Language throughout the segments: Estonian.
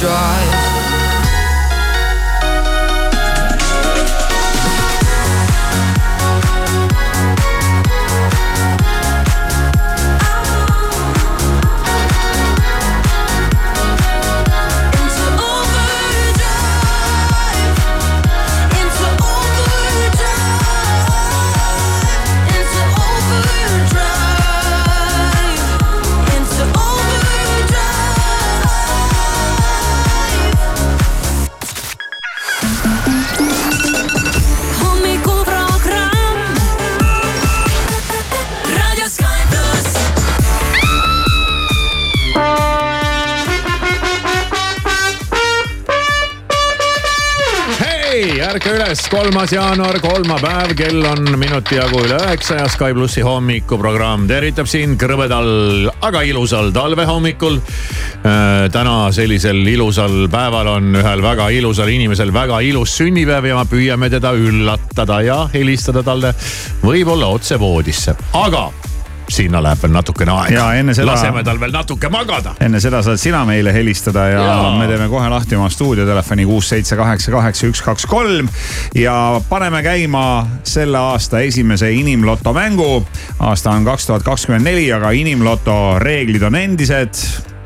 dry. Üles, kolmas jaanuar, kolmapäev, kell on minuti jagu üle üheksa ja Sky plussi hommikuprogramm tervitab sind krõbedal, aga ilusal talvehommikul. Äh, täna sellisel ilusal päeval on ühel väga ilusal inimesel väga ilus sünnipäev ja püüame teda üllatada ja helistada talle võib-olla otse voodisse, aga sinna läheb veel natukene aega. Seda... laseme tal veel natuke magada. enne seda saad sina meile helistada ja, ja me teeme kohe lahti oma stuudiotelefoni kuus, seitse, kaheksa, kaheksa, üks, kaks, kolm. ja paneme käima selle aasta esimese inimloto mängu. aasta on kaks tuhat kakskümmend neli, aga inimloto reeglid on endised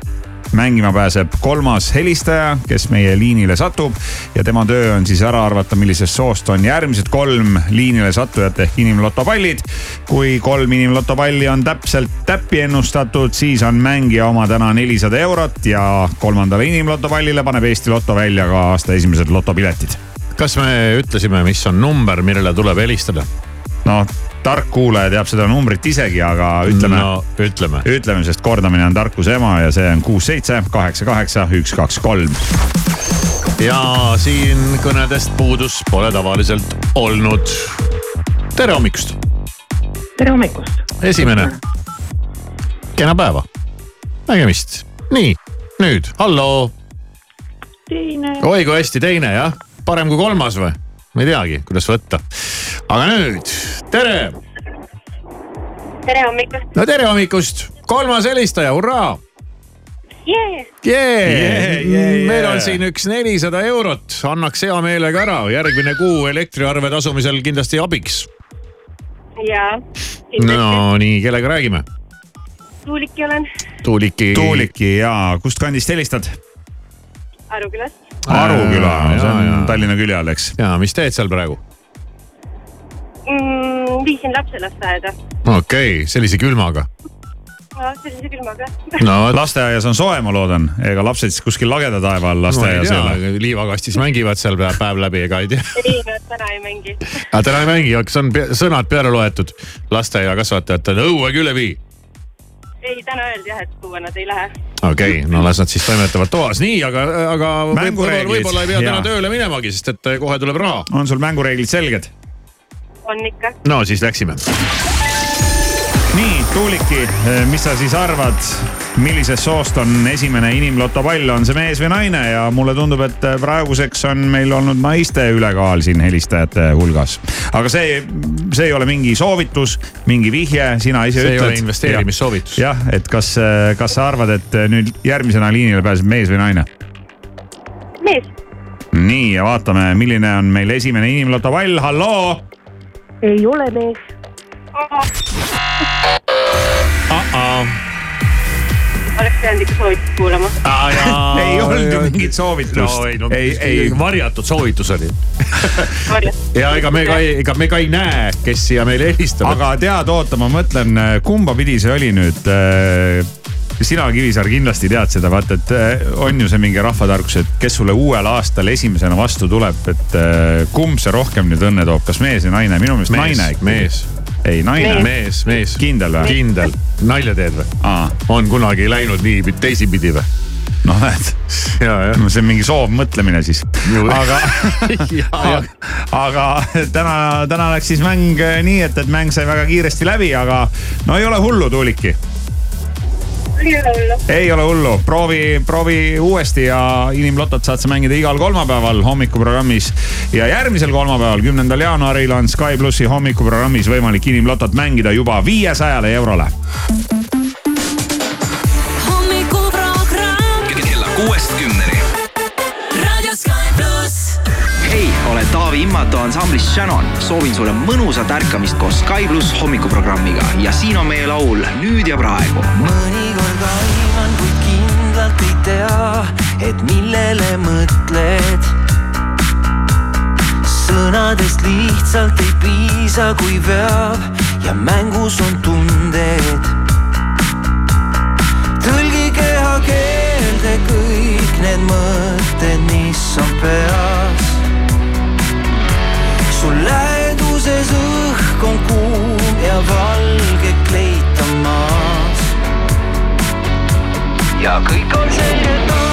mängima pääseb kolmas helistaja, kes meie liinile satub ja tema töö on siis ära arvata, millisest soost on järgmised kolm liinile sattujat ehk inimlotopallid. kui kolm inimlotopalli on täpselt täppi ennustatud, siis on mängija oma täna nelisada eurot ja kolmandale inimlotopallile paneb Eesti Loto välja ka aasta esimesed lotopiletid. kas me ütlesime, mis on number, millele tuleb helistada? No tark kuulaja teab seda numbrit isegi, aga ütleme no,. ütleme. ütleme, sest kordamine on tarkuse ema ja see on kuus, seitse, kaheksa, kaheksa, üks, kaks, kolm. ja siin kõnedest puudus pole tavaliselt olnud. tere hommikust. tere hommikust. esimene. kena päeva. nägemist. nii, nüüd, halloo. teine. oi kui hästi, teine jah, parem kui kolmas või? Ma ei teagi, kuidas võtta. aga nüüd, tere. tere hommikust. no tere hommikust, kolmas helistaja, hurraa. Yeah. Yeah. Yeah, yeah, meil on siin üks nelisada eurot, annaks hea meelega ära, järgmine kuu elektriarve tasumisel kindlasti abiks. jaa. no nii, kellega räägime? Tuuliki olen. Tuuliki. Tuuliki ja kust kandist helistad? Arukülast. Aruküla, see on ja. Tallinna külje all, eks? ja, mis teed seal praegu mm,? viisin lapse lasteaeda. okei okay,, sellise külmaga no sellise külmaga no lasteaias on soe, ma loodan, ega lapsed siis kuskil lageda taeva all lasteaias ei ole? liivakastis mängivad seal päev läbi, ega ei tea. ei, nad täna ei mängi. aga ah, täna ei mängi, kas on sõnad peale loetud lasteaiakasvatajatele, õue küll ei vii? Ei, täna öeldi jah, et õue nad ei lähe. okei okay,, no las nad siis toimetavad toas, nii, aga, aga võib-olla võib ei pea täna tööle minemagi, sest et kohe tuleb raha. on sul mängureeglid selged? on ikka. no siis läksime nii, Tuuliki, eh, mis sa siis arvad, millisest soost on esimene inimloto pall, on see mees või naine ja mulle tundub, et eh, praeguseks on meil olnud naiste ülekaal siin helistajate hulgas. aga see, see ei ole mingi soovitus, mingi vihje, sina ise see ütled. see ei ole investeerimissoovitus. jah, et kas, eh, kas sa arvad, et nüüd järgmisena liinile pääseb mees või naine? mees. nii ja vaatame, milline on meil esimene inimloto pall, halloo. ei ole mees. Oleks pidanud ikka soovitust kuulama? Ei olnud ju mingit soovitust. no ei, no ei, ei. varjatud soovitus oli. Ja ega me ka ei, ega me ka ei näe, kes siia meile helistab. aga tead, oota, ma mõtlen, kumba pidi see oli nüüd sina, Kivisaar, kindlasti tead seda, vaata, et on ju see mingi rahvatarkus, et kes sulle uuel aastal esimesena vastu tuleb, et kumb see rohkem nüüd õnne toob, kas mees või naine? minu meelest naine ikka. mees ei, naine. mees, mees. kindel või? kindel. nalja teed või? on kunagi läinud nii teisipidi või? noh, näed. no see on mingi soovmõtlemine siis. aga aga, aga täna, täna läks siis mäng nii, et, et mäng sai väga kiiresti läbi, aga no ei ole hullu, Tuuliki. Ei ole hullu. ei ole hullu, proovi, proovi uuesti ja inimlotot saad sa mängida igal kolmapäeval hommikuprogrammis. ja järgmisel kolmapäeval, kümnendal jaanuaril on Sky plussi hommikuprogrammis võimalik inimlotot mängida juba viiesajale eurole. hommikuprogramm kella kuuest kümneni. hei, olen Taavi Immatu ansamblist Shannon. soovin sulle mõnusat ärkamist koos Sky pluss hommikuprogrammiga ja siin on meie laul Nüüd ja praegu. mõnikord aiman, kuid kindlalt ei tea, et millele mõtled. sõnadest lihtsalt ei piisa, kui veab ja mängus on tunded. tõlgi kehakeelde kõik need mõtted, mis on peas. Sul läheduses õhk on kuum ja valge kleit on maas. ja kõik on selge taas,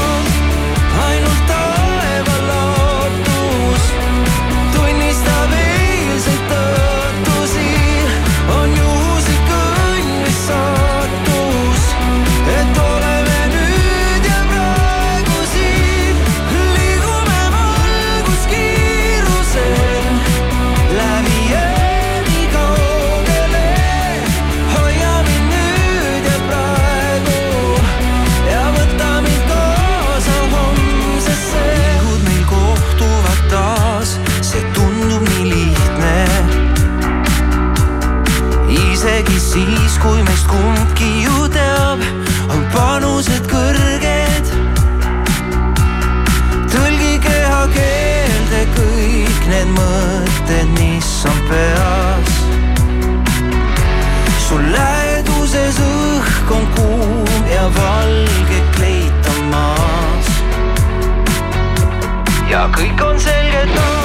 mis on peas sul läheduses õhk on kuum ja valge kleit on maas. ja kõik on selge taas,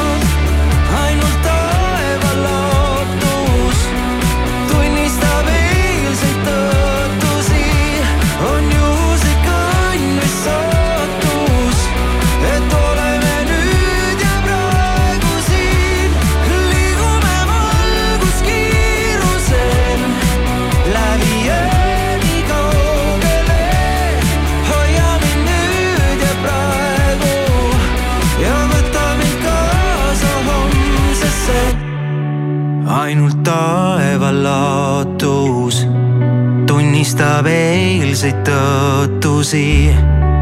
eilseid tõotusi,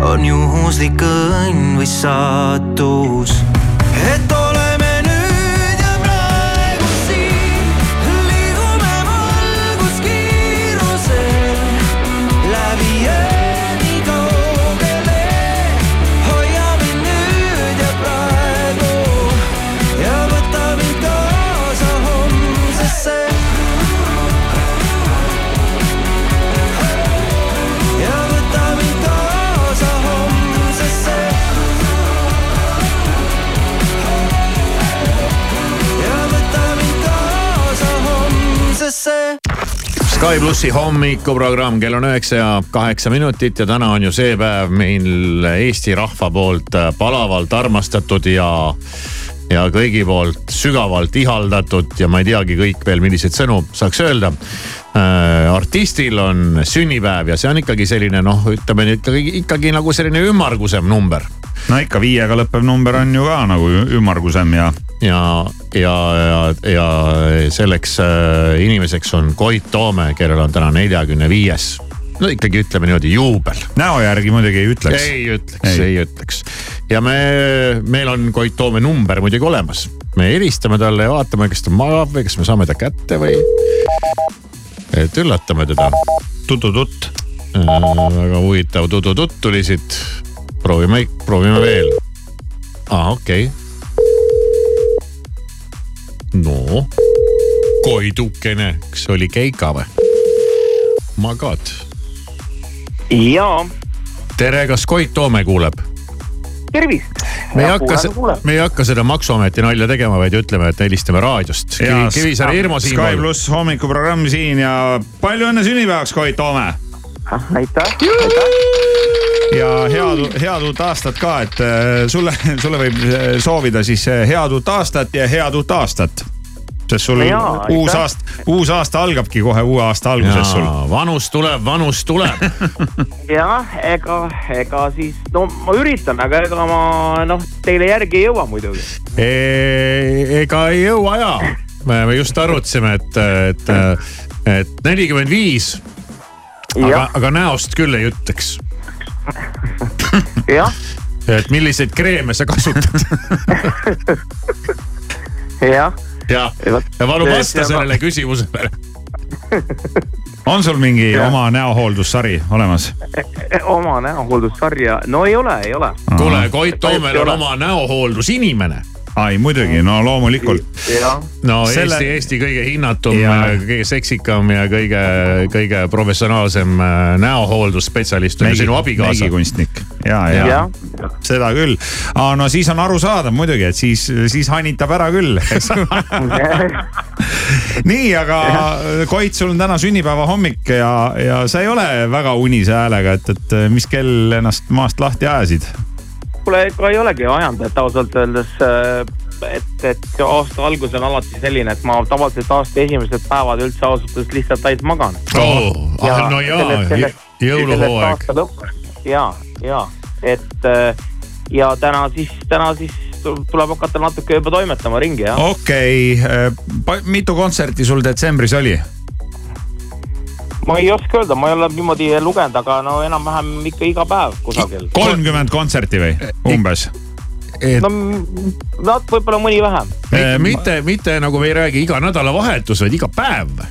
on juhuslik õnn või saatus, Sky plussi hommikuprogramm, kell on üheksa ja kaheksa minutit ja täna on ju see päev, mil Eesti rahva poolt palavalt armastatud ja ja kõigi poolt sügavalt ihaldatud ja ma ei teagi kõik veel, milliseid sõnu saaks öelda äh,. artistil on sünnipäev ja see on ikkagi selline noh, ütleme nüüd ikkagi, ikkagi nagu selline ümmargusem number no ikka viiega lõppev number on ju ka nagu ümmargusem ja ja, ja, ja, ja selleks äh, inimeseks on Koit Toome, kellel on täna neljakümne viies. no ikkagi ütleme niimoodi juubel. näo järgi muidugi ei ütleks. ei ütleks, ei ütleks. ja me, meil on Koit Toome number muidugi olemas. me helistame talle ja vaatame, kas ta magab või kas me saame ta kätte või. et üllatame teda. tutu-tutt. väga huvitav tudu-tutt tuli siit. proovime, proovime veel. aa, okei okay.. no, Koidukene, kas oli Keika või? magad. jaa, tere, kas Koit Toome kuuleb? tervist. me ei hakka, me ei hakka seda maksuameti nalja tegema, vaid ütleme, et helistame raadiost. Kivi, Kivisaare Irmo Sky siinpool. pluss hommikuprogramm siin ja palju õnne sünnipäevaks, Koit Toome. aitäh, ja head, head uut aastat ka, et äh, sulle, sulle võib äh, soovida siis äh, head uut aastat ja head uut aastat. sest sul Jaa, uus aitäh. aasta, uus aasta algabki kohe uue aasta alguses sul. vanus tuleb, vanus tuleb. jah, ega, ega siis no ma üritan, aga ega ma noh, teile järgi ei jõua muidugi. ega ei jõua ja. me just arutasime, et, et, et nelikümmend viis, aga jah,, aga näost küll ei ütleks. jah, et milliseid kreeme sa kasutad jah, ja, ja palun vasta sellele küsimusele. on sul mingi Jah. oma näohooldussari olemas? oma näohooldussarja, no ei ole, ei ole. kuule, Koit Toomel on oma näohooldusinimene. Ai muidugi, no loomulikult. no Selle- Eesti, Eesti kõige hinnatum Ja-, kõige seksikam ja kõige, kõige professionaalsem äh, näohooldusspetsialist on ju sinu abikaasa. mägikunstnik ja, ja jah, seda küll. no siis on arusaadav muidugi, et siis, siis hanitab ära küll, nii, aga Koit, sul on täna sünnipäeva hommik ja, ja sa ei ole väga unise häälega, et, et mis kell ennast maast lahti ajasid? kuule, ega ei olegi et ausalt öeldes, et, et aasta algus on alati selline, et ma tavaliselt aasta esimesed päevad üldse ausalt öeldes lihtsalt ainult magan. oh,. ah, no jaa, jõuluhooaeg. ja, ja et äh, ja täna siis, täna siis tuleb hakata natuke juba toimetama ringi jah. okei okay., mitu kontserti sul detsembris oli? Ma ei oska öelda, ma ei ole niimoodi lugenud, aga no enam-vähem ikka iga päev kusagil. kolmkümmend kontserti või umbes? no m- nad võib-olla mõni vähem, Eh, mitte, mitte nagu me ei räägi iga nädalavahetus, vaid iga päev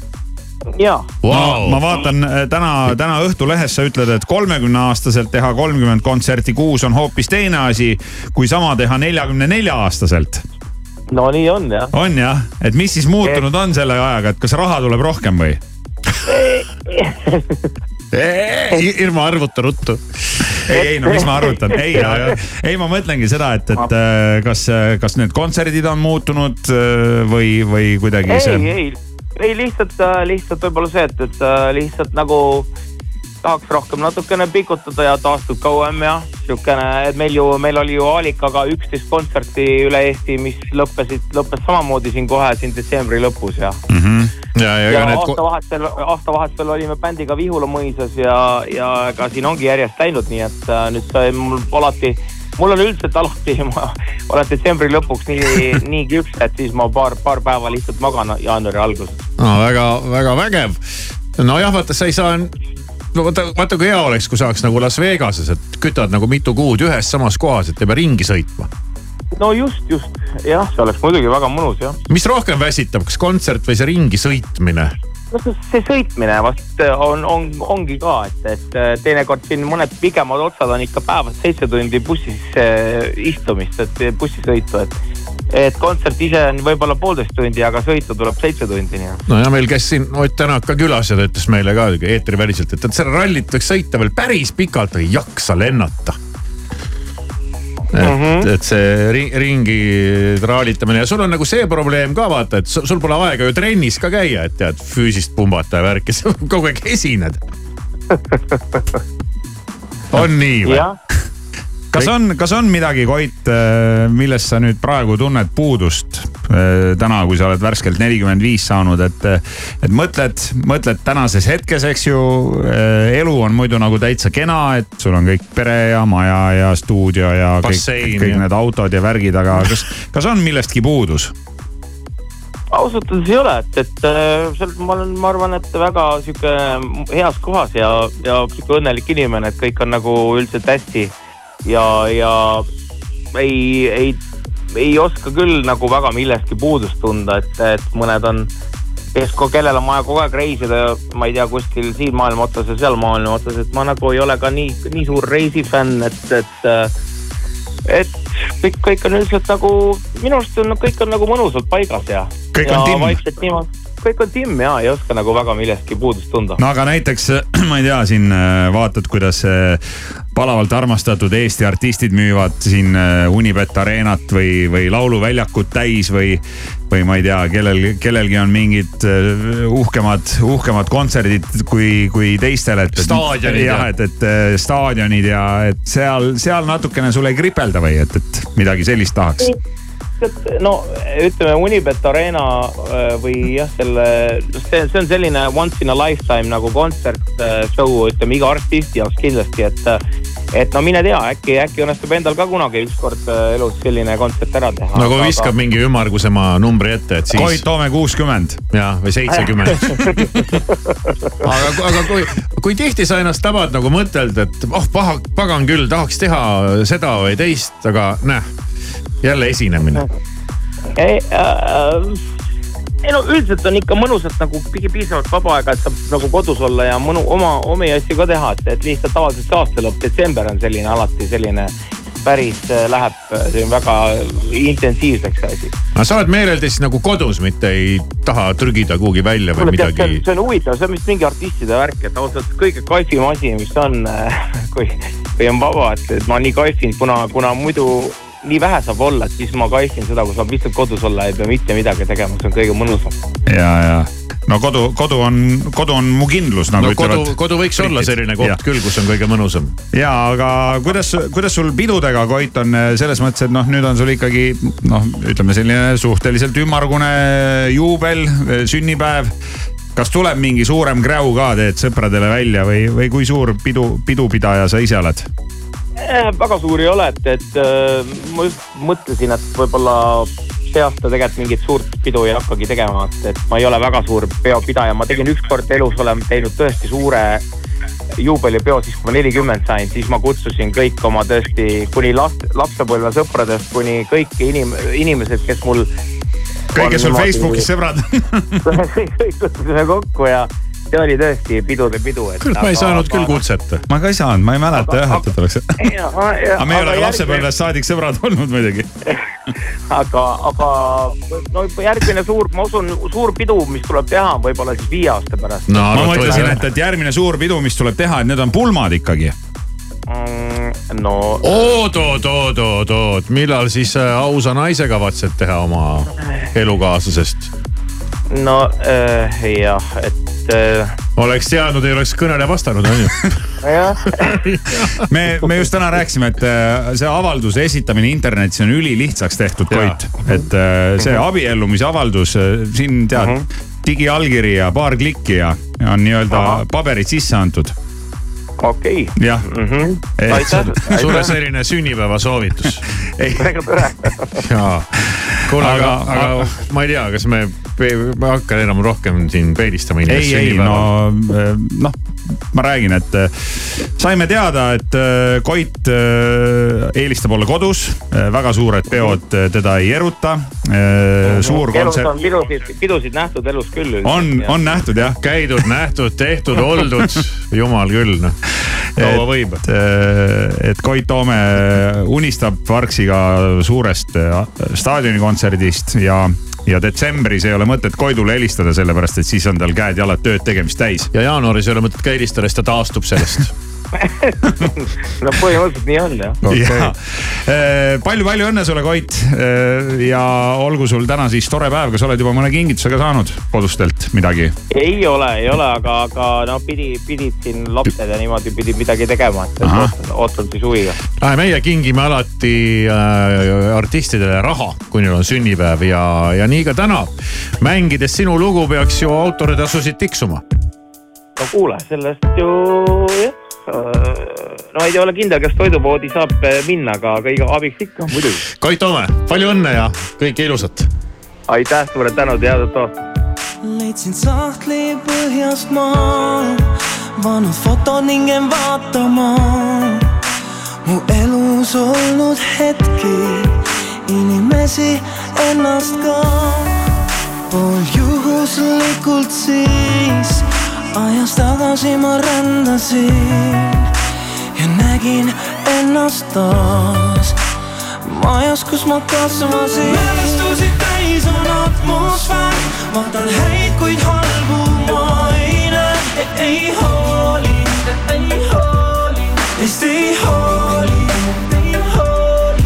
ja wow.. ma vaatan täna, täna Õhtulehes sa ütled, et kolmekümne aastaselt teha kolmkümmend kontserti kuus on hoopis teine asi, kui sama teha neljakümne nelja aastaselt. no nii on jah. on jah, et mis siis muutunud on selle ajaga, et kas raha tuleb rohkem või? Irma arvuta ruttu. ei, ei no mis ma arvutan, ei, ei ma mõtlengi seda, et, et äh, kas, kas need kontserdid on muutunud äh, või, või kuidagi ei, see. ei, ei lihtsalt, lihtsalt võib-olla see, et, et äh, lihtsalt nagu tahaks rohkem natukene pikutada ja taastub kauem ja siukene, et meil ju, meil oli ju Aalikaga üksteist kontserti üle Eesti, mis lõppesid, lõppes samamoodi siin kohe siin detsembri lõpus ja. ja, ja ja need ko- aastavahetusel, aastavahetusel olime bändiga Vihula mõisas ja, ja ega siin ongi järjest läinud, nii et äh, nüüd sai mul alati, mul on üldiselt alati, ma olen detsembri lõpuks nii, nii küps, et siis ma paar, paar päeva lihtsalt magan jaanuari alguses. no, väga, väga vägev. nojah, vaata, sa ei saa, no vaata, vaata kui hea oleks, kui saaks nagu Las Vegases, et kütad nagu mitu kuud ühes samas kohas, et ei pea ringi sõitma. no just, just jah, see oleks muidugi väga mõnus jah. mis rohkem väsitab, kas kontsert või see ringi sõitmine? no see, sõitmine vast on, on, ongi ka, et, et teinekord siin mõned pikemad otsad on ikka päevas seitse tundi bussis äh, istumist, et bussisõitu, et et kontsert ise on võib-olla poolteist tundi, aga sõitu tuleb seitse tundi, nii et no ja meil käis siin Ott Tänak ka külas ja ta ütles meile ka eetriväliselt, et, et seda rallit võiks sõita veel päris pikalt, aga ei jaksa lennata. et mm. -hmm. et see ri, ringi traalitamine ja sul on nagu see probleem ka vaata, et sul sul pole aega ju trennis ka käia, et tead füüsist pumbata ja värki, sa kogu aeg esined. on nii või? Kas on, kas on midagi, Koit, millest sa nüüd praegu tunned puudust äh, täna, kui sa oled värskelt nelikümmend viis saanud, et, et mõtled, mõtled tänases hetkes, eks ju. elu on muidu nagu täitsa kena, et sul on kõik pere ja maja ja stuudio ja kõik, Bassein kõik ja- need autod ja värgid, aga kas, kas on millestki puudus? ausalt öeldes ei ole, et, et äh, sealt ma olen, ma arvan, et väga sihuke heas kohas ja, ja sihuke õnnelik inimene, et kõik on nagu üldiselt hästi ja, ja ei, ei, ei oska küll nagu väga millestki puudust tunda, et, et mõned on, kes, kellel on vaja kogu aeg reisida, ma ei tea, kuskil siin maailma otsas ja seal maailma otsas, et ma nagu ei ole ka nii, nii suur reisifänn, et, et äh, et kõik, kõik on üldiselt nagu, minu arust on, kõik on nagu mõnusalt paigas ja. Kõik on ja timm. vaikselt niimoodi, kõik on timm ja ei oska nagu väga millestki puudust tunda. no aga näiteks ma ei tea, siin äh, vaatad, kuidas äh, palavalt armastatud Eesti artistid müüvad siin äh, Unibet Arenat või, või Lauluväljakut täis või, või ma ei tea, kellel, kellelgi on mingid äh, uhkemad, uhkemad kontserdid kui, kui teistel, et. Staadionid ja- jah, et, et äh, staadionid ja et seal, seal natukene sul ei kripelda või et, et midagi sellist tahaks? tead, no ütleme Unibet Arena äh, või jah, selle, see, see on selline once in a lifetime nagu kontsert äh, show, ütleme iga artisti jaoks kindlasti, et. et no mine tea, äkki, äkki õnnestub endal ka kunagi ükskord äh, elus selline kontsert ära teha. nagu viskab mingi ümmargusema numbri ette, et Koit siis Toome kuuskümmend. ja, või seitsekümmend. aga, aga kui, kui tihti sa ennast tabad nagu mõttelt, et oh paha, pagan küll, tahaks teha seda või teist, aga näh, jälle esinemine. ei äh,, ei no üldiselt on ikka mõnusalt nagu pi- piisavalt vaba aega, et saab nagu kodus olla ja mõnu oma omi asju ka teha, et, et lihtsalt tavaliselt aasta lõpp, detsember on selline alati selline päris äh, läheb äh, väga intensiivseks asi. aga sa oled meeleldi siis nagu kodus, mitte ei taha trügida kuhugi välja või tead, see on, midagi. see on huvitav, see on vist mingi artistide värk, et ausalt kõige kaifim asi, mis on, kui, kui on vaba, et, et ma nii kaifin, kuna, kuna muidu nii vähe saab olla, et siis ma kaifin seda, kui saab lihtsalt kodus olla, ei pea mitte midagi tegema, see on kõige mõnusam. ja, ja no kodu, kodu on, kodu on mu kindlus, nagu no kodu ütlevad., kodu võiks olla britid. selline koht küll, kus on kõige mõnusam. ja aga kuidas, kuidas sul pidudega, Koit, on eh, selles mõttes, et noh, nüüd on sul ikkagi noh, ütleme selline suhteliselt ümmargune juubel, sünnipäev. kas tuleb mingi suurem kräu ka, teed sõpradele välja või, või kui suur pidu, pidupidaja sa ise oled? Eh, väga suur ei ole, et, et äh, ma just mõtlesin, et võib-olla see aasta tegelikult mingit suurt pidu ei hakkagi tegema, et, et ma ei ole väga suur peopidaja, ma tegin ükskord elus olen teinud tõesti suure juubelipeo, siis kui ma nelikümmend sain, siis ma kutsusin kõik oma tõesti kuni last, lapsepõlve sõpradest kuni kõik inim-, inimesed, kes mul. kõik, kes sul Facebookis sõbrad kõik kutsusime kokku ja see oli tõesti pidude pidu, küll ma ei saanud küll kutset. ma ka ei saanud, ma ei mäleta jah, et, et oleks. aga me ei ole lapsepõlvest saadik sõbrad olnud muidugi. aga, aga no järgmine suur, ma usun, suur pidu, mis tuleb teha, võib-olla siis viie aasta pärast no ma mõtlesin, et, et järgmine suur pidu, mis tuleb teha, et need on pulmad ikkagi. mm,. no oot, oot, oot, oot, oot, millal siis äh, ausa naise kavatsed teha oma elukaaslasest? no äh, jah, et äh, oleks teadnud, ei oleks kõnele vastanud, on ju. me, me just täna rääkisime, et äh, see avalduse esitamine internetis on ülilihtsaks tehtud. Koit. et äh, see abiellumise avaldus, siin tead, digiallkiri ja paar klikki ja on nii-öelda paberid sisse antud. okei okay. jah, mm. -hmm. Eh, aitäh, sulle selline sünnipäevasoovitus. ei, väga tore. jaa. kuule, aga, Aga- aga ma ei tea, kas me, ma ei hakka enam rohkem siin peedistama inimest ei, ei no sünnipäeval. noh, ma räägin, et äh, saime teada, et äh, Koit äh, eelistab olla kodus, väga suured peod teda ei eruta. suur elus kontsert on pidusid, pidusid nähtud elus küll. on, on nähtud jah käidud, nähtud, tehtud, oldud, jumal küll noh, kaua võib. et, Koit Toome unistab Varksiga suurest staadionikontserdist ja, ja detsembris ei ole mõtet Koidule helistada, sellepärast et siis on tal käed-jalad tööd tegemist täis. ja jaanuaris ei ole mõtet ka helistada, sest ta taastub sellest. no põhimõtteliselt nii on jah. ja palju-palju õnne sulle, Koit. ja olgu sul täna siis tore päev, kas oled juba mõne kingituse ka saanud kodustelt midagi? ei ole, ei ole, aga, aga no pidi, pidid siin lapsed ja niimoodi pidid midagi tegema, et ootan, ootan siis huviga. meie kingime alati äh, artistidele raha, kui neil on sünnipäev ja, ja nii ka täna. mängides sinu lugu peaks ju autoritasusid tiksuma. no kuule, sellest ju jah, no ei ole kindel, kas toidupoodi saab eh, minna, aga kõige abiks ikka muidugi. Koit Toome, palju õnne ja kõike ilusat. aitäh, suured tänud ja head aastat. leidsin sahtli põhjast maa, vanad fotod ning jäin vaatama mu elus olnud hetki, inimesi ennast ka. pool juhuslikult siis ajas tagasi ma rändasin ja nägin ennast taas. Majas, kus ma kasvasin. mälestusi täis on atmosfäär, vaatan häid, kuid halbu ma ei näe, ei hooli, ei hooli, teist ei hooli, ei hooli.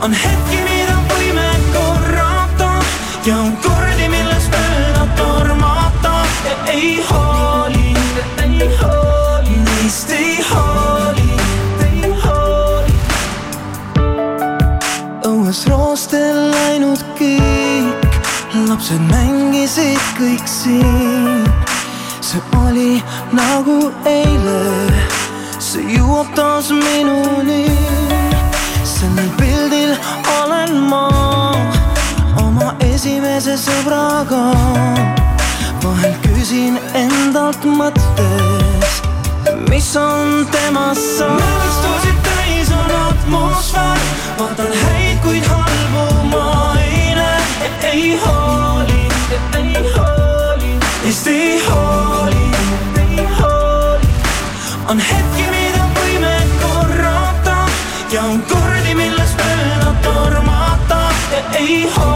on hetki, mida võime korrata. Ja on kordi, milles mööda tormata. Ei hooli, lapsed mängisid kõik siin. see oli nagu eile, see jõuab taas minuni. sellel pildil olen ma oma esimese sõbraga. vahel küsin endalt mõttes, mis on temast saanud. mälestusi täis on atmosfäär, vaatan häid, kuid halbu ma ei näe, hooli, ei ei hooli, ei hooli. on hetki, mida võime korrata. Ja on kordi, milles mööda tormata. Ja ei hooli,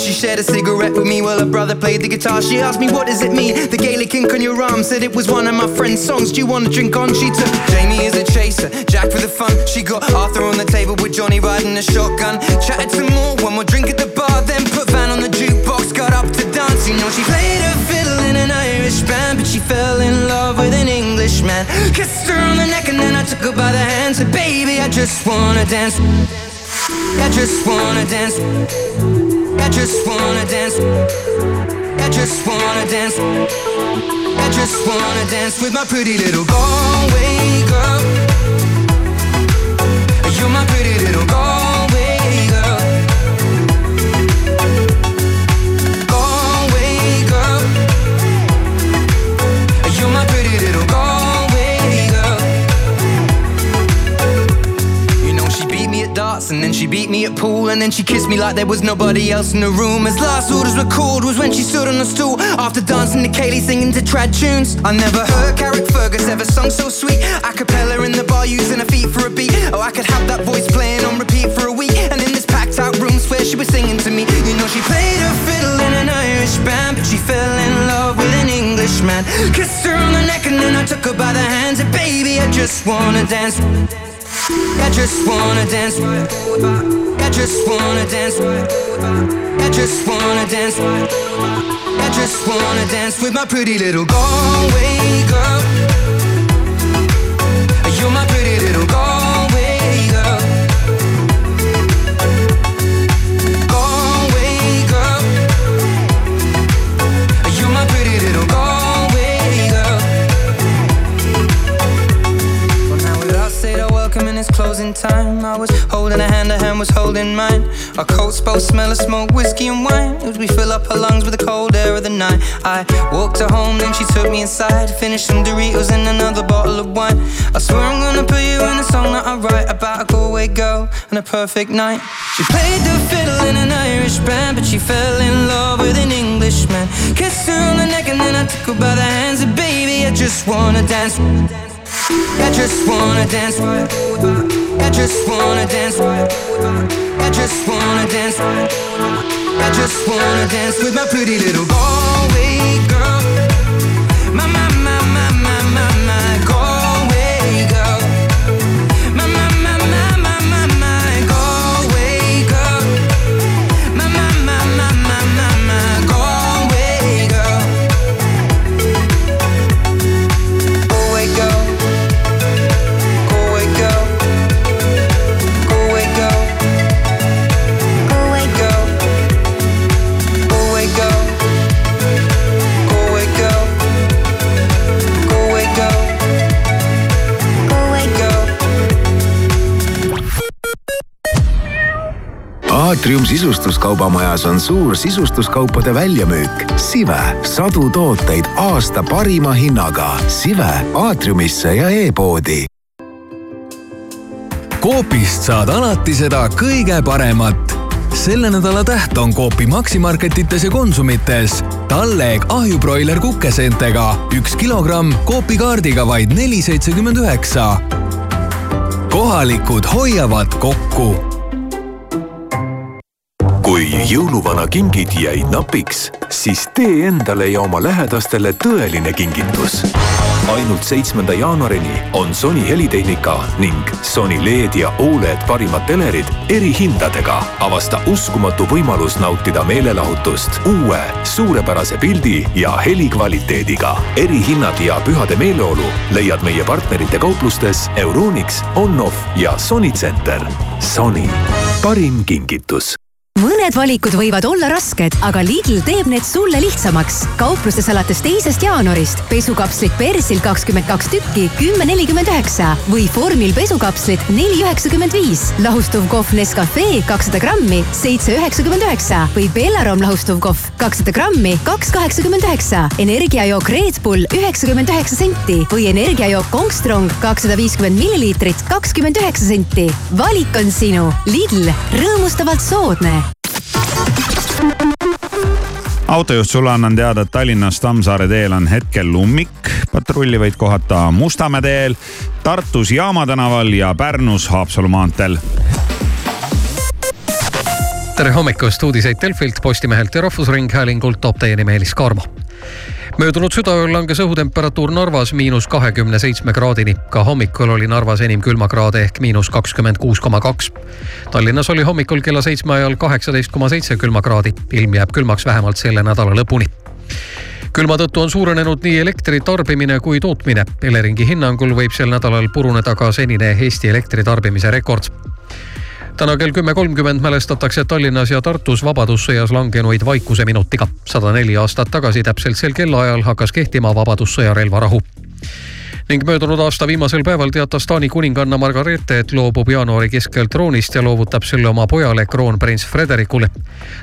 she shared a cigarette with me while her brother played the guitar. She asked me, What does it mean? The Gaelic ink on your arm said it was one of my friend's songs. Do you want to drink on? She took Jamie as a chaser, Jack for the fun. She got Arthur on the table with Johnny riding a shotgun. Chatted some more, one more drink at the bar, then put Van on the jukebox, got up to dance. You know, she played her fiddle in an Irish band, but she fell in love with an Englishman. Kissed her on the neck and then I took her by the hand. Said, Baby, I just wanna dance. I just wanna dance. I just wanna dance. I just wanna dance. I just wanna dance with my pretty little Galway girl. You're my pretty little Galway and then she beat me at pool and then she kissed me like there was nobody else in the room. As last orders were called was when she stood on a stool after dancing to Kaylee singing to trad tunes. I never heard Carrick Fergus ever sung so sweet. A cappella in the bar using her feet for a beat. Oh, I could have that voice playing on repeat for a week. And in this packed out room, swear she was singing to me. You know she played her fiddle in an Irish band, but she fell in love with an Englishman. Kissed her on the neck and then I took her by the hands. And baby, I just wanna dance. I just wanna dance. I just wanna dance. I just wanna dance. I just wanna dance with my pretty little Galway girl. You're my it's closing time. I was holding a hand, her hand was holding mine. Our coats both smell of smoke, whiskey and wine. As we fill up her lungs with the cold air of the night. I walked her home, then she took me inside. Finished some Doritos and another bottle of wine. I swear I'm gonna put you in a song that I write about a Galway girl and a perfect night. She played the fiddle in an Irish band, but she fell in love with an Englishman. Kissed her on the neck and then I took her by the hands. And baby, I just wanna dance. I just wanna dance. I just wanna dance. I just wanna dance. I just wanna dance with my pretty little Galway girl. Aatrium sisustuskaubamajas on suur sisustuskaupade väljamüük. Sive, sadu tooteid aasta parima hinnaga. Sive Aatriumisse ja e-poodi Coopist saad alati seda kõige paremat. selle nädala täht on Coopi Maximarketites ja Konsumites. talleg ahjubroiler kukeseentega üks kilogramm Coopi kaardiga vaid neli seitsekümmend üheksa. kohalikud hoiavad kokku jõuluvana kingid jäid napiks, siis tee endale ja oma lähedastele tõeline kingitus. ainult seitsmenda jaanuarini on Sony helitehnika ning Sony LED ja Oled parimad telerid erihindadega. avasta uskumatu võimalus nautida meelelahutust uue suurepärase pildi ja helikvaliteediga. erihinnad ja pühade meeleolu leiad meie partnerite kauplustes Euronix, Onoff ja Sony Center. Sony, parim kingitus mõned valikud võivad olla rasked, aga Lidl teeb need sulle lihtsamaks. kaupluses alates teisest jaanuarist pesukapslid Persil kakskümmend kaks tükki, kümme nelikümmend üheksa või Formil pesukapslid neli üheksakümmend viis. lahustuv kohv Nescafe kakssada grammi, seitse üheksakümmend üheksa või Bellarom lahustuv kohv kakssada grammi, kaks kaheksakümmend üheksa. energiajook Red Bull üheksakümmend üheksa senti või energiajook Kongstrong kakssada viiskümmend milliliitrit, kakskümmend üheksa senti. valik on sinu. Lidl, rõõmustavalt soodne autojuht sulle annan teada, et Tallinnas Tammsaare teel on hetkel ummik. patrulli võid kohata Mustamäe teel, Tartus Jaama tänaval ja Pärnus Haapsalu maanteel. tere hommikust, uudiseid Delfilt, Postimehelt ja Rahvusringhäälingult toob teieni Meelis Karmo möödunud südaööl langes õhutemperatuur Narvas miinus kahekümne seitsme kraadini. ka hommikul oli Narvas enim külmakraade ehk miinus kakskümmend kuus koma kaks. Tallinnas oli hommikul kella seitsme ajal kaheksateist koma seitse külmakraadi. ilm jääb külmaks vähemalt selle nädala lõpuni külma tõttu on suurenenud nii elektri tarbimine kui tootmine. Eleringi hinnangul võib sel nädalal puruneda ka senine Eesti elektritarbimise rekord täna kell kümme kolmkümmend mälestatakse Tallinnas ja Tartus Vabadussõjas langenuid vaikuseminutiga. sada neli aastat tagasi täpselt sel kellaajal hakkas kehtima Vabadussõja relvarahu ning möödunud aasta viimasel päeval teatas Taani kuninganna Margareete, et loobub jaanuari keskel troonist ja loovutab selle oma pojale, kroonprints Frederikule.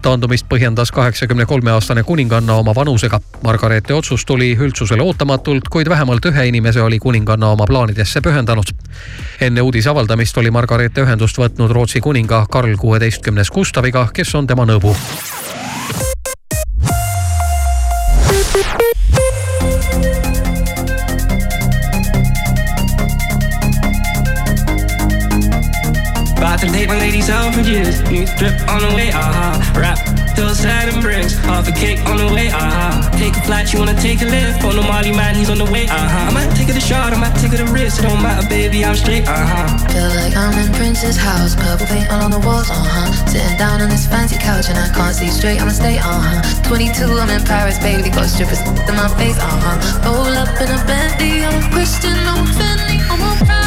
taandumist põhjendas kaheksakümne kolme aastane kuninganna oma vanusega. Margareete otsus tuli üldsusele ootamatult, kuid vähemalt ühe inimese oli kuninganna oma plaanidesse pühendanud. enne uudise avaldamist oli Margareete ühendust võtnud Rootsi kuninga Karl kuueteistkümnes Gustaviga, kes on tema nõbu. Take my ladies out for years. New drip on the way, aha. Uh-huh. Rap till sad and bricks. Half a cake on the way, aha. Uh-huh. Take a flight, you wanna take a lift. On the Molly man, he's on the way. Uh-huh. I might take it a shot, I might take it a risk. It don't matter, baby, I'm straight, aha. Feel like I'm in Prince's house. Purple paint all on the walls, uh huh. Sitting down on this fancy couch and I can't see straight, I'ma stay, uh huh. 22, I'm in Paris, baby. Got strippers in my face, uh huh. Roll up in a Bentley, I'm Christian, I'm Fendi, I'm a Prada.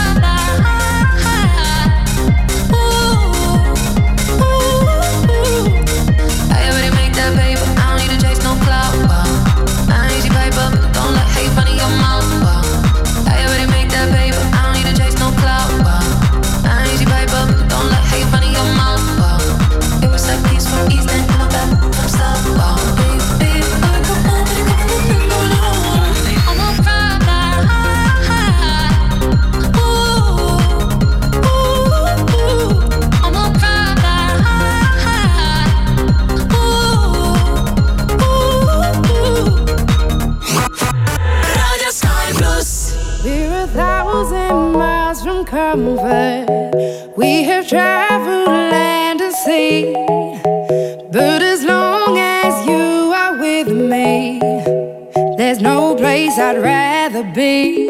be.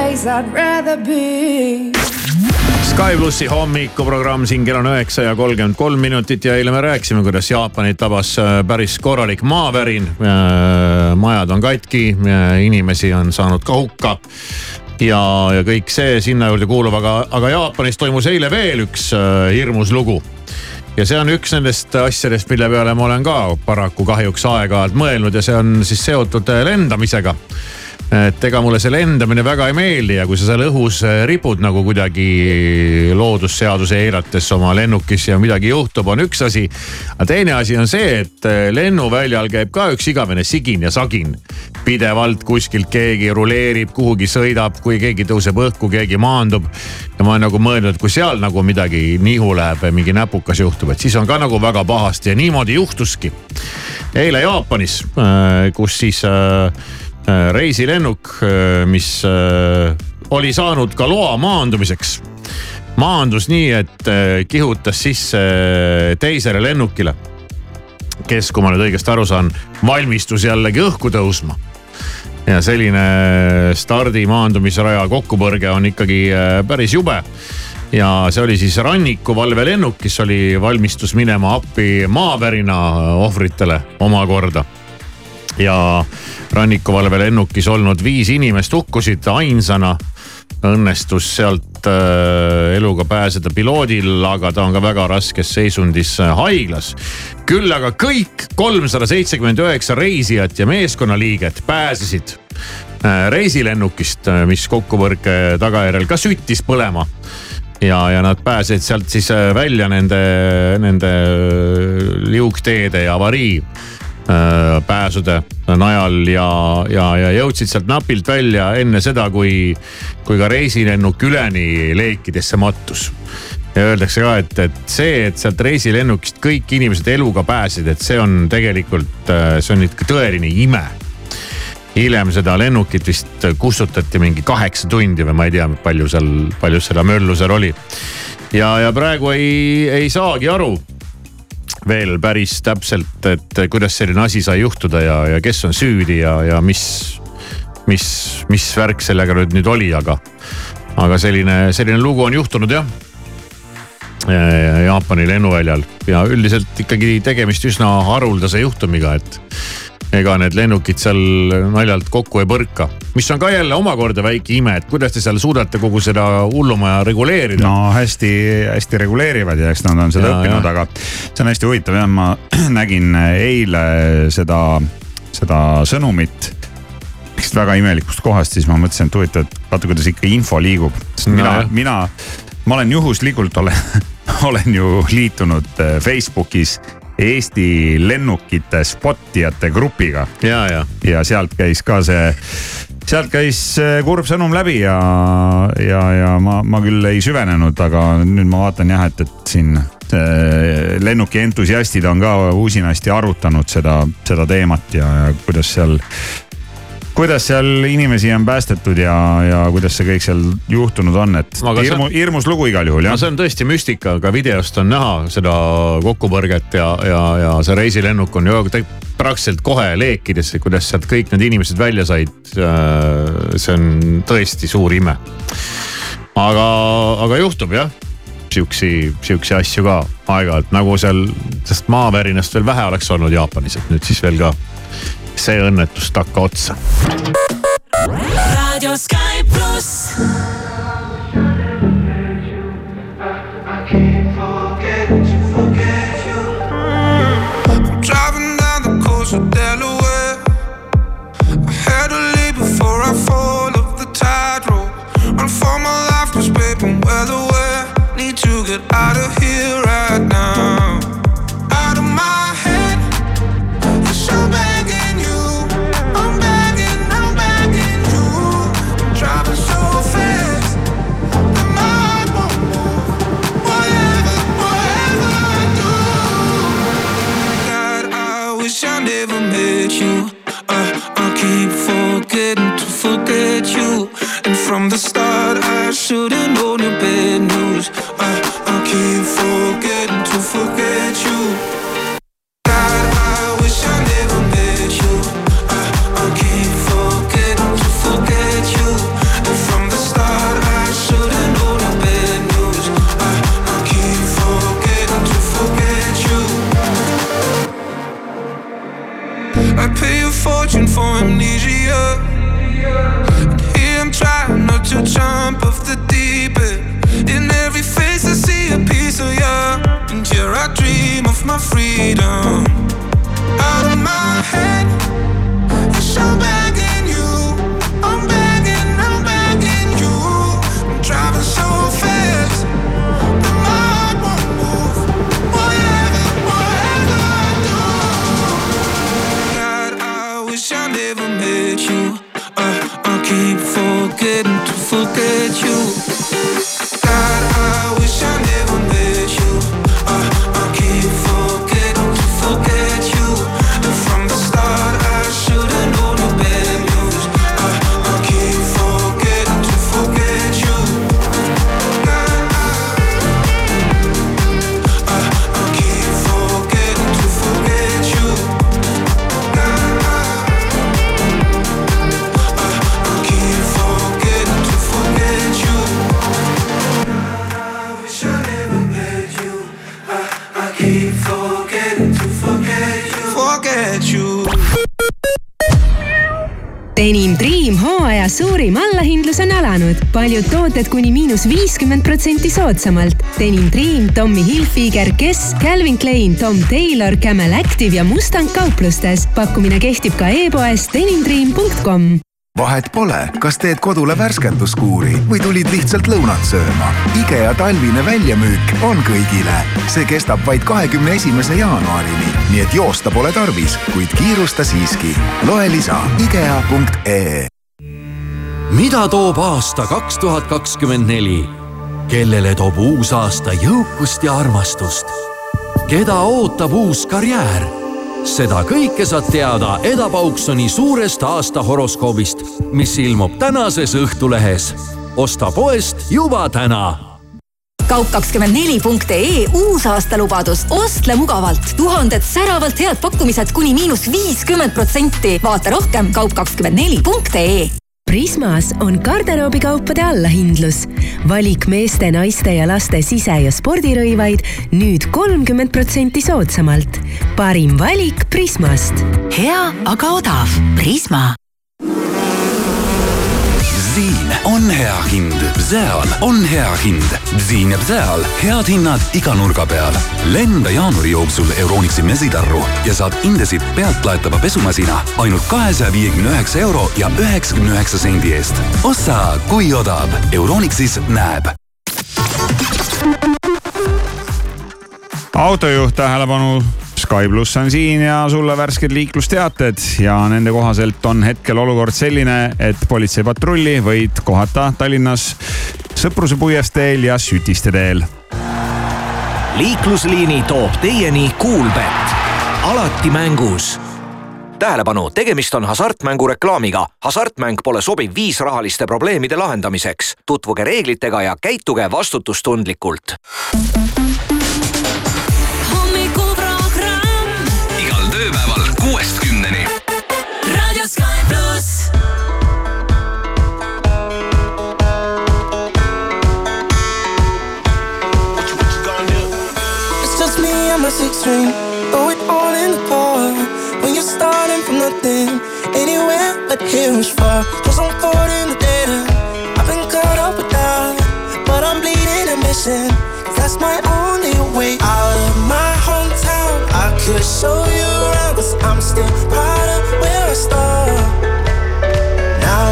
Place I'd rather be. Sky plussi hommikuprogramm siin kell on üheksa ja kolmkümmend kolm minutit ja eile me rääkisime, kuidas Jaapanit tabas äh, päris korralik maavärin. majad on katki, inimesi on saanud ka hukka ja, ja kõik see sinna juurde kuulub, aga, aga Jaapanis toimus eile veel üks äh, hirmus lugu ja see on üks nendest asjadest, mille peale ma olen ka paraku kahjuks aeg-ajalt mõelnud ja see on siis seotud äh, lendamisega. Et ega mulle see lendamine väga ei meeldi ja kui sa seal õhus äh, ripud nagu kuidagi loodusseaduse eirates oma lennukis ja midagi juhtub, on üks asi. aga teine asi on see, et äh, lennuväljal käib ka üks igavene sigin ja sagin. pidevalt kuskilt keegi ruleerib, kuhugi sõidab, kui keegi tõuseb õhku, keegi maandub. ja ma olen nagu mõelnud, et kui seal nagu midagi nihu läheb, mingi näpukas juhtub, et siis on ka nagu väga pahasti ja niimoodi juhtuski. eile Jaapanis, kus siis äh, äh, reisilennuk, mis äh, oli saanud ka loa maandumiseks maandus nii, et äh, kihutas sisse äh, teisele lennukile. kes, kui ma nüüd õigesti aru saan, valmistus jällegi õhku tõusma. ja selline stardi maandumisraja kokkupõrge on ikkagi äh, päris jube ja see oli siis rannikuvalvelennuk, kes oli valmistus minema appi maavärina ohvritele omakorda. Ja rannikuvalvelennukis olnud viis inimest hukkusid ainsana. Õnnestus sealt äh, eluga pääseda piloodil, aga ta on ka väga raskes seisundis äh, haiglas. küll aga kõik kolmsada seitsekümmend üheksa reisijat ja meeskonnaliiget pääsesid äh, reisilennukist, mis kokkupõrke tagajärjel ka süttis põlema. Ja, ja nad pääsesid sealt siis välja nende, nende liugteede ja avarii pääsude najal ja, ja, ja jõudsid sealt napilt välja enne seda, kui, kui ka reisilennuk üleni leekidesse mattus. ja öeldakse ka, et, et see, et sealt reisilennukist kõik inimesed eluga pääsesid, et see on tegelikult, see on ikka tõeline ime hiljem seda lennukit vist kustutati mingi kaheksa tundi või ma ei tea, palju seal, palju seda möllu seal oli. ja, ja praegu ei, ei saagi aru veel päris täpselt, et kuidas selline asi sai juhtuda ja, ja kes on süüdi ja, ja mis, mis, mis värk sellega nüüd, nüüd oli, aga, aga selline, selline lugu on juhtunud jah. Jaapani lennuväljal ja üldiselt ikkagi tegemist üsna haruldase juhtumiga, et ega need lennukid seal naljalt kokku ei põrka. mis on ka jälle omakorda väike ime, et kuidas te seal suudate kogu seda hullumaja reguleerida. no hästi-hästi reguleerivad ja eks nad on seda Ja, õppinud, aga see on hästi huvitav jah, ma nägin eile seda, seda sõnumit mingist väga imelikust kohast, siis ma mõtlesin, et huvitav, et vaata, kuidas ikka info liigub. sest No mina mina, ma olen juhuslikult olen, olen ju liitunud äh, Facebookis Eesti lennukite spottijate grupiga. ja, ja. ja sealt käis ka see sealt käis kurb sõnum läbi ja, ja, ja ma, ma küll ei süvenenud, aga nüüd ma vaatan jah, et, et siin äh, lennuki entusiastid on ka usinasti arutanud seda, seda teemat ja, ja kuidas seal kuidas seal inimesi on päästetud ja, ja kuidas see kõik seal juhtunud on, et Aga hirmu, hirmus lugu igal juhul jah no see on tõesti müstika, ka videost on näha seda kokkupõrget ja, ja, ja see reisilennuk on ju praktiliselt kohe leekidesse, kuidas sealt kõik need inimesed välja said. see on tõesti suur ime. aga, aga juhtub jah siuksi, siuksi asju ka aeg-ajalt nagu seal, sest maavärinast veel vähe oleks olnud Jaapanis, et nüüd siis veel ka see õnnetus takkaotsa. raadio Sky pluss. Driving down the coast of Delaware. I had to leave before I fall off the tightrope. Run for my life, cause babe, I'm well aware. Need to get out of here right now. Out of my from the start, I should've known your bad news. I keep forgetting trying jump off the deep end. In every face I see a piece of you. And here I dream of my freedom. Out of my head. Yes, I'm begging forgetting to forget you. Alanud. paljud tooted kuni miinus viiskümmend protsenti soodsamalt. Denim Dream, Tommy Hilfiger, Guess, Calvin Klein, Tom Taylor, Camel Active ja Mustang kauplustes. pakkumine kehtib ka e-poes denimdream.com vahet pole, kas teed kodule värskenduskuuri või tulid lihtsalt lõunat sööma. IKEA talvine väljamüük on kõigile. see kestab vaid kahekümne esimese jaanuarini, nii et joosta pole tarvis, kuid kiirusta siiski. loe lisa IKEA.ee mida toob aasta kaks tuhat kakskümmend neli? kellele toob uus aasta jõukust ja armastust? keda ootab uus karjäär? seda kõike saad teada Eda Pauksoni suurest aastahoroskoobist, mis ilmub tänases Õhtulehes. osta poest juba täna kaup24.ee uusaastalubadus, ostle mugavalt, tuhanded säravalt head pakkumised kuni miinus viiskümmend protsenti. vaata rohkem kaup24.ee Prismas on garderoobikaupade allahindlus. valik meeste, naiste ja laste sise- ja spordirõivaid nüüd kolmkümmend protsenti soodsamalt. parim valik Prismast. hea, aga odav. Prisma. Bziin on hea hind, Bzeal on hea hind. Bziin ja Bzeal, head hinnad iga nurga peal. lenda jaanuari jooksul Euronixi mesitarru ja saad Indesit pealtlaetava pesumasina ainult kahesaja viiekümne üheksa euro ja üheksakümne üheksa sendi eest. ossa, kui odav. Euronixis näeb autojuht, tähelepanu. Sky pluss on siin ja sulle värsked liiklusteated ja nende kohaselt on hetkel olukord selline, et politseipatrulli võid kohata Tallinnas Sõpruse puiesteel ja Sütiste teel. liiklusliini toob teieni Kuulbett, alati mängus tähelepanu, tegemist on hasartmängureklaamiga. hasartmäng pole sobiv viis rahaliste probleemide lahendamiseks. tutvuge reeglitega ja käituge vastutustundlikult. Is far. Cause I'm caught in the end. I've been caught up with that. But I'm bleeding and missing. That's my only way out of my hometown. I could show you around, cause I'm still proud of where I started. Now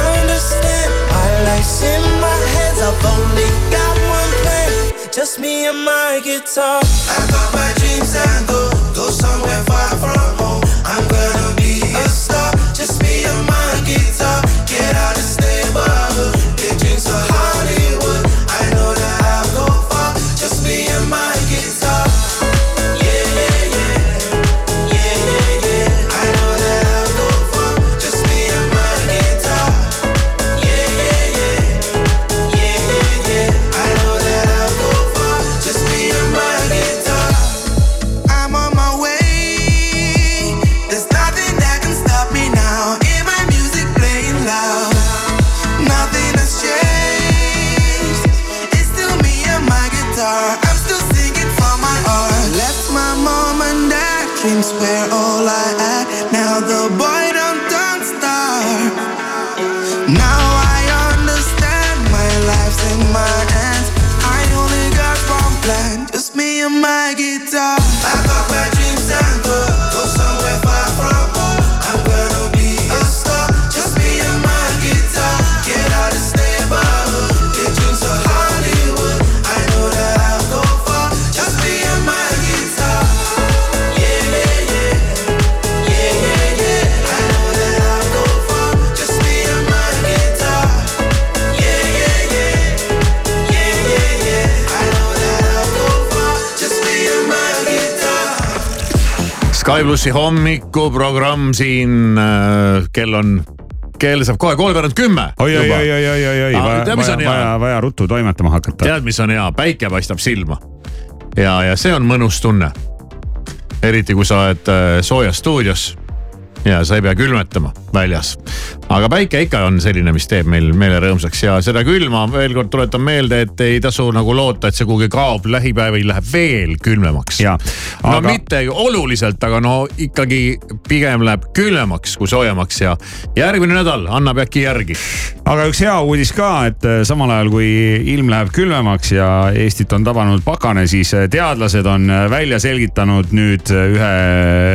I understand why life's in my hands. I've only got one plan, just me and my guitar. I got my dreams and go, plussi hommikuprogramm siin, kell on, kell saab kohe kolmveerand kümme. oi, oi, oi, oi, oi, oi, oi, vaja, vaja vaja,? vaja ruttu toimetama hakata. tead, mis on hea, päike paistab silma. ja, ja see on mõnus tunne. eriti kui sa oled äh, soojas stuudios ja sa ei pea külmetama väljas. Aga päike ikka on selline, mis teeb meil meele rõõmsaks ja seda külma veel kord tuletan meelde, et ei tasu nagu loota, et see kuhugi kaob, lähipäevil läheb veel külmemaks. no aga- mitte oluliselt, aga no ikkagi pigem läheb külmemaks kui soojemaks ja järgmine nädal annab äkki järgi. aga üks hea uudis ka, et äh, samal ajal kui ilm läheb külmemaks ja Eestit on tabanud pakane, siis äh, teadlased on äh, välja selgitanud nüüd ühe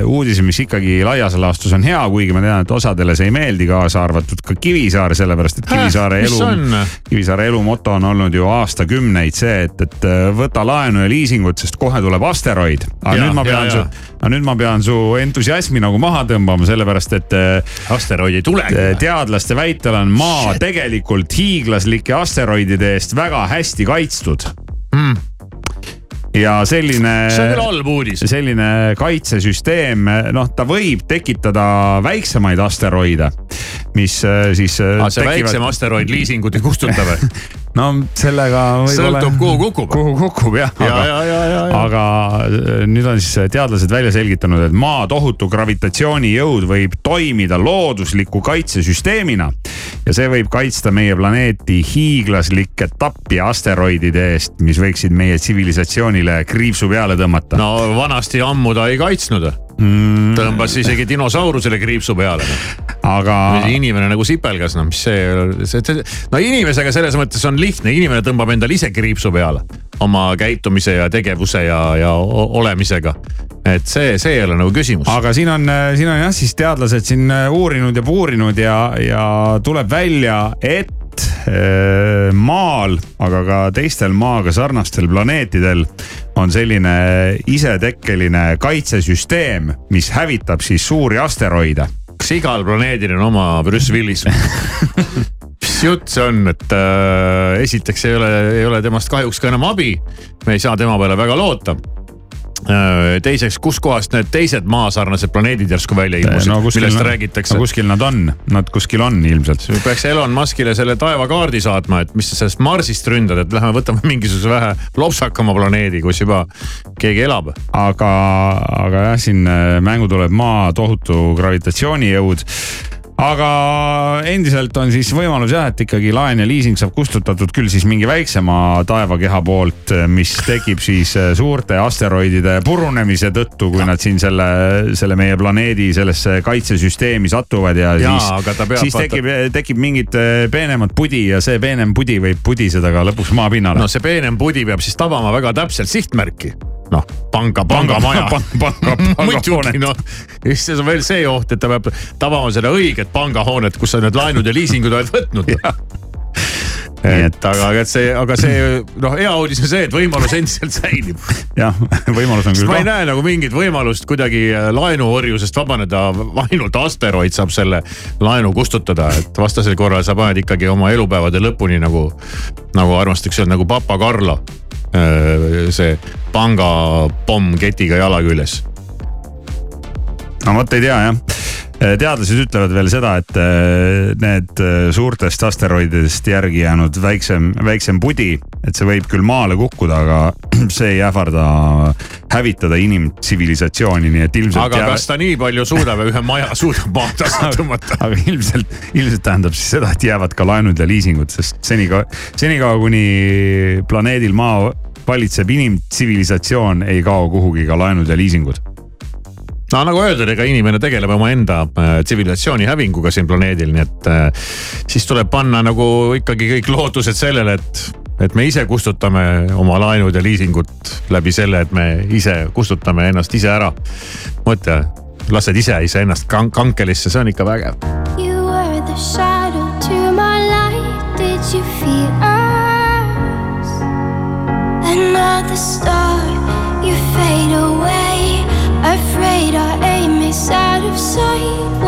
uudise, mis ikkagi laias laastus on hea, kuigi ma tean, et osadele see ei meeldi, kaasa arvatud ka Kivisaar, sellepärast et Kivisaare mis elu Kivisaare elu moto on olnud ju aastakümneid see, et, et äh, võta laenu ja liisingut, sest kohe tuleb asteroid. aga Ja, nüüd ma pean ja. su, aga nüüd ma pean su entusiasmi nagu maha tõmbama, sellepärast et. asteroid ei tulegi. teadlaste väitel on maa tegelikult hiiglaslike asteroidide eest väga hästi kaitstud. Ja selline. See on küll halb uudis. selline kaitsesüsteem, noh, ta võib tekitada väiksemaid asteroide, mis äh, siis. aga see väiksem asteroid liisingut ei kustuta või? no sellega sõltub, kuhu kukub. kuhu kukub jah. ja, ja, ja, ja, aga äh, nüüd on siis teadlased välja selgitanud, et maa tohutu gravitatsioonijõud võib toimida loodusliku kaitsesüsteemina ja see võib kaitsta meie planeeti hiiglaslike tappi asteroidide eest, mis võiksid meie tsivilisatsioonile kriipsu peale tõmmata. no vanasti ammu ta ei kaitsnud mm.. tõmbas isegi dinosaurusele kriipsu peale. aga. inimene nagu sipelgas, no mis see, see, see, no inimesega selles mõttes on lihtne, inimene tõmbab endale ise kriipsu peale oma käitumise ja tegevuse ja, ja olemisega. et see, see ei ole nagu küsimus. aga siin on, siin on jah, siis teadlased siin äh, uurinud ja puurinud ja, ja tuleb välja, et äh, maal, aga ka teistel maaga sarnastel planeetidel on selline isetekkeline kaitsesüsteem, mis hävitab siis suuri asteroide. kas igal planeedil on oma Bruce Willis? mis jutt see on, et äh, esiteks ei ole, ei ole temast kahjuks ka enam abi. me ei saa tema peale väga loota. teiseks, kuskohast need teised maasarnased planeedid järsku välja ilmusid no,, millest räägitakse no kuskil nad on, nad kuskil on ilmselt. peaks Elon Muskile selle taevakaardi saatma, et mis sa sellest Marsist ründad, et lähme võtame mingisuguse vähe lopsakama planeedi, kus juba keegi elab. aga, aga jah, siin äh, mängu tuleb maa tohutu gravitatsioonijõud aga endiselt on siis võimalus jah, et ikkagi laen ja liising saab kustutatud küll siis mingi väiksema taevakeha poolt, mis tekib siis äh, suurte asteroidide purunemise tõttu, kui nad siin selle, selle meie planeedi sellesse kaitsesüsteemi satuvad ja, Jaa, siis siis tekib, tekib mingit äh, peenemat pudi ja see peenem pudi võib pudiseda ka lõpuks maapinnale no see peenem pudi peab siis tabama väga täpselt sihtmärki. noh, panga, pangamaja. panga, panga, muidugi noh, ja siis on veel see oht, et ta peab tabama seda õiget pangahoonet, kus sa need laenud ja liisingud oled võtnud. et aga, et see, aga see noh, hea uudis on see, et võimalus endiselt säilib. jah, võimalus on küll ma ei näe nagu mingit võimalust kuidagi äh, laenuorjusest vabaneda, ainult asteroid saab selle laenu kustutada, et vastasel korral sa paned ikkagi oma elupäevade lõpuni nagu, nagu armastatakse öelda nagu papa Karlo. See pangapomm ketiga jala küljes. no vot ei tea jah, teadlased ütlevad veel seda, et äh, need äh, suurtest asteroididest järgi jäänud väiksem, väiksem pudi, et see võib küll maale kukkuda, aga see ei ähvarda hävitada inimtsivilisatsiooni, nii et ilmselt. aga kas ta nii palju suudab ühe maja suudab maa tasa tõmmata? aga ilmselt, ilmselt tähendab siis seda, et jäävad ka laenud ja liisingud, sest senikaua, senikaua kuni planeedil Maa valitseb inimtsivilisatsioon, ei kao kuhugi ka laenud ja liisingud no nagu öeldud, ega inimene tegeleb omaenda äh, tsivilisatsiooni hävinguga siin planeedil, nii et äh, siis tuleb panna nagu ikkagi kõik lootused sellele, et, et me ise kustutame oma laenud ja liisingut läbi selle, et me ise kustutame ennast ise ära. mõtle, lased ise iseennast kan- kankelisse, see on ikka vägev. You were the shadow to my light. Did you feel us? Another star, out of sight.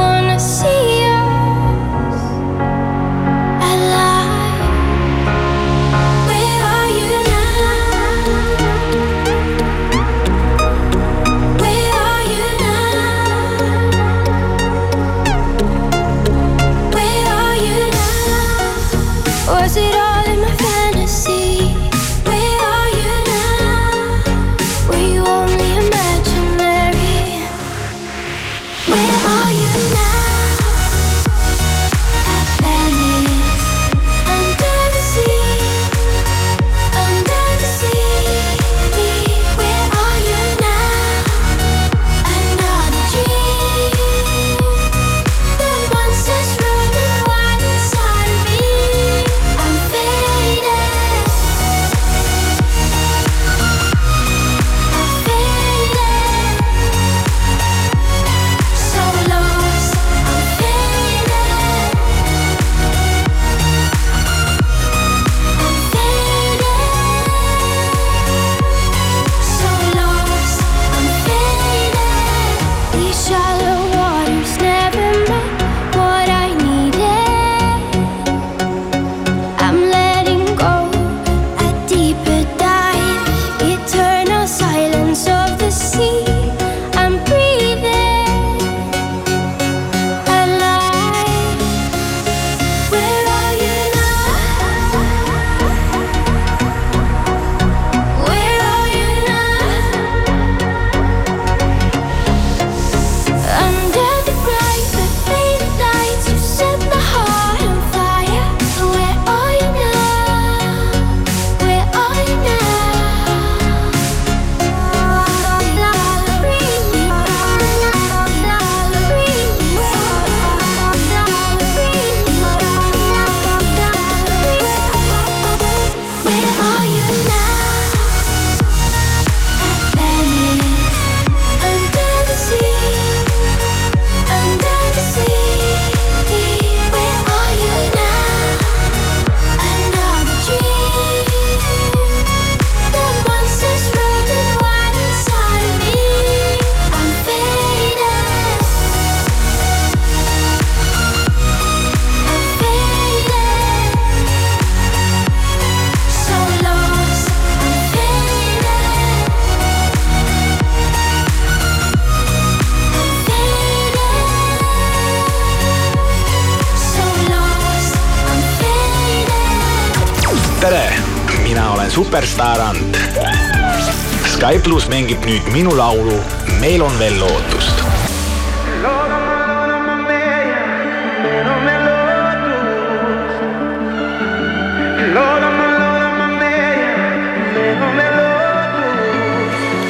Pluss mängib nüüd minu laulu Meil on veel lootust.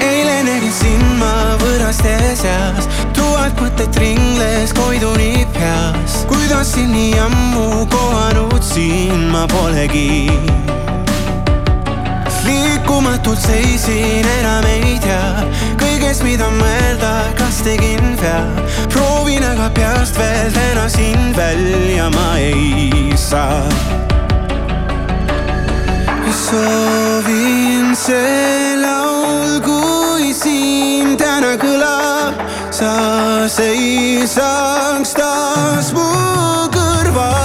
eile nägin sind ma võõraste seas, tuhat mõtet ringles koiduni peas. kuidas sind nii ammu kohanud siin ma polegi. Liikumatult seisin, enam ei tea kõigest, mida mõelda, kas tegin vea. proovin aga peast veel täna sind välja ma ei saa soovin see laul, kui siin täna kõlab, sa seisaks taas mu kõrval.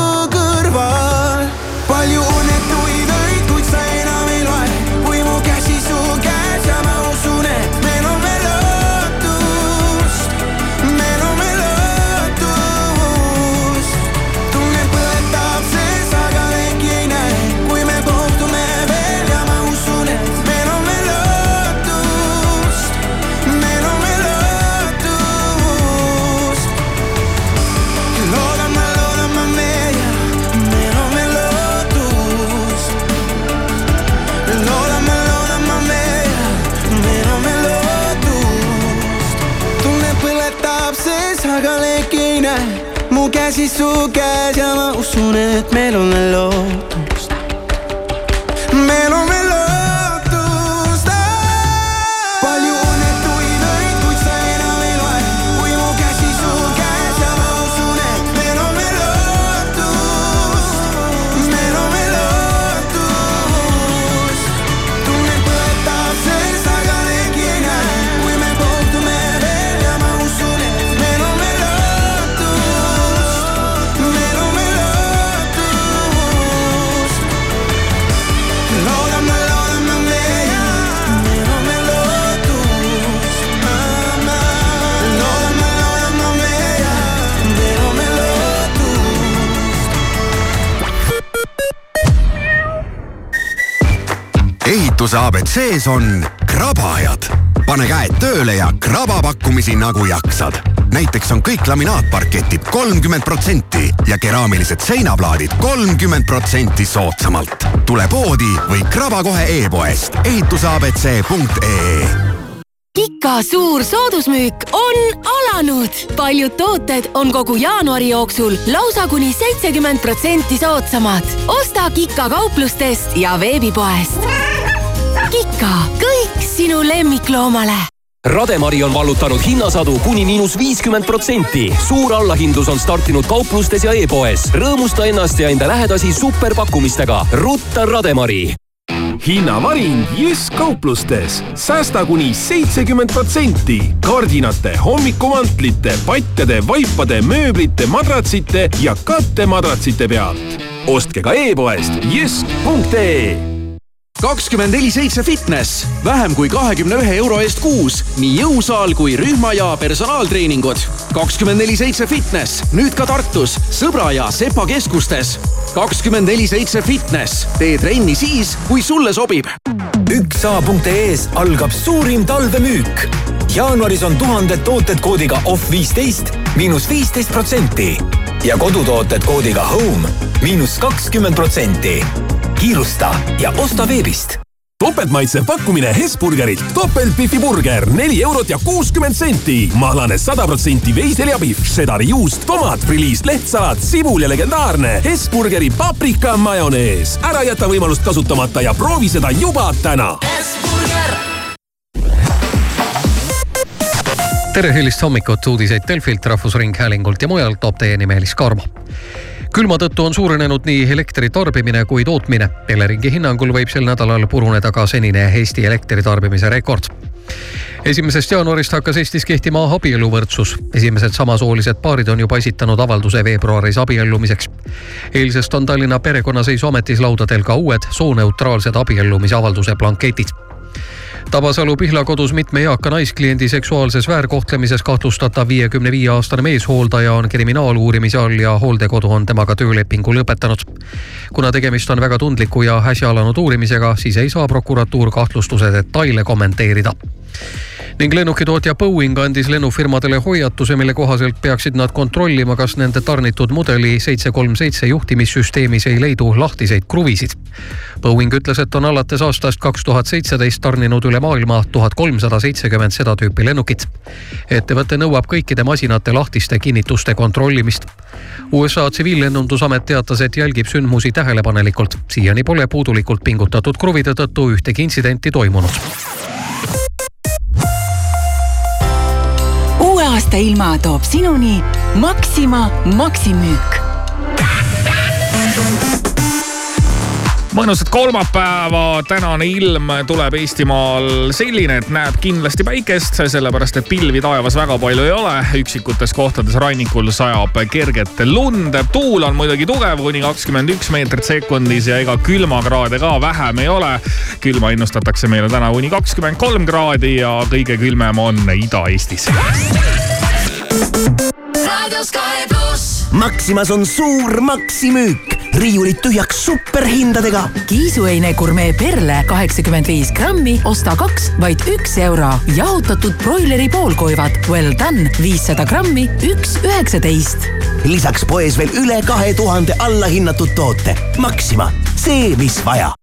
ja abc-s on krabajad. pane käed tööle ja kraba pakkumisi nagu jaksad. näiteks on kõik laminaatparketid kolmkümmend protsenti ja keraamilised seinaplaadid kolmkümmend protsenti soodsamalt. tule poodi või kraba kohe e-poest ehituseabc.ee Kika suur soodusmüük on alanud. paljud tooted on kogu jaanuari jooksul lausa kuni seitsekümmend protsenti soodsamad. osta Kika kauplustest ja veebipoest. Kika, kõik sinu lemmikloomale Rademari on vallutanud hinnasadu kuni miinus viiskümmend protsenti. suur allahindlus on startinud kauplustes ja e-poes. rõõmusta ennast ja enda lähedasi superpakkumistega. rutta Rademari hinnavaring Jysk kauplustes, säästa kuni seitsekümmend protsenti kardinate, hommikumantlite, patjade, vaipade, mööblite, madratsite ja kattemadratsite pealt. ostke ka e-poest jysk.ee kakskümmend neli seitse fitness, vähem kui kahekümne ühe euro eest kuus, nii jõusaal kui rühma ja personaaltreeningud. kakskümmend neli seitse fitness, nüüd ka Tartus, Sõbra ja Sepa keskustes. kakskümmend neli seitse fitness, tee trenni siis, kui sulle sobib. üksa.ee-s algab suurim talvemüük. jaanuaris on tuhanded tooted koodiga off viisteist, miinus viisteist protsenti ja kodutooted koodiga home, miinus kakskümmend protsenti kiirusta ja osta veebist topeltmaitsev pakkumine Hesburgerilt. topeltbifi burger, neli eurot ja kuuskümmend senti. mahlane sada protsenti veiseljapihv, šedari juust, tomat, friliis, lehtsalat, sibul ja legendaarne Hesburgeri paprika majonees. ära jäta võimalust kasutamata ja proovi seda juba täna. tere hilist hommikut, uudiseid Delfilt, Rahvusringhäälingult ja mujalt toob teieni Meelis Karmo külma tõttu on suurenenud nii elektri tarbimine kui tootmine. Eleringi hinnangul võib sel nädalal puruneda ka senine Eesti elektritarbimise rekord esimesest jaanuarist hakkas Eestis kehtima abieluvõrdsus. esimesed samasoolised paarid on juba esitanud avalduse veebruaris abiellumiseks. eilsest on Tallinna Perekonnaseisuametis laudadel ka uued sooneutraalsed abiellumisavalduse blanketid Tabasalu Pihla kodus mitme eaka naiskliendi seksuaalses väärkohtlemises kahtlustatav viiekümne viie aastane meeshooldaja on kriminaaluurimise all ja hooldekodu on temaga töölepingu lõpetanud. kuna tegemist on väga tundliku ja äsja alanud uurimisega, siis ei saa prokuratuur kahtlustuse detaile kommenteerida ning lennukitootja Boeing andis lennufirmadele hoiatuse, mille kohaselt peaksid nad kontrollima, kas nende tarnitud mudeli seitse kolm seitse juhtimissüsteemis ei leidu lahtiseid kruvisid. Boeing ütles, et on alates aastast kaks tuhat seitseteist tarninud üle maailma tuhat kolmsada seitsekümmend seda tüüpi lennukit. ettevõte nõuab kõikide masinate lahtiste kinnituste kontrollimist. USA tsiviillennundusamet teatas, et jälgib sündmusi tähelepanelikult. siiani pole puudulikult pingutatud kruvide tõttu ühtegi intsidenti toimunud aasta ilma toob sinuni Maxima maksimüük mõnusat kolmapäeva, tänane ilm tuleb Eestimaal selline, et näeb kindlasti päikest, sellepärast et pilvi taevas väga palju ei ole. üksikutes kohtades rannikul sajab kerget lund. tuul on muidugi tugev, kuni kakskümmend üks meetrit sekundis ja ega külmakraade ka vähem ei ole. külma ennustatakse meile täna kuni kakskümmend kolm kraadi ja kõige külmem on Ida-Eestis. Maximas on suur maksimüük, riiulid tühjaks superhindadega. kiisuheine gurmee perle kaheksakümmend viis grammi, osta kaks, vaid üks euro. jahutatud broileri poolkoivad Well done viissada grammi, üks üheksateist. lisaks poes veel üle kahe tuhande allahinnatud toote. Maxima, see, mis vaja.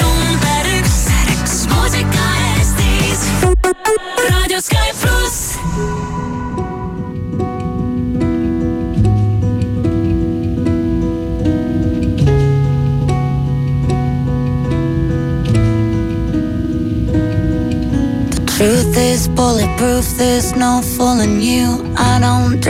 number üks, muusika Eestis. raadio Sky pluss. Truth is bulletproof, there's no fooling you. I don't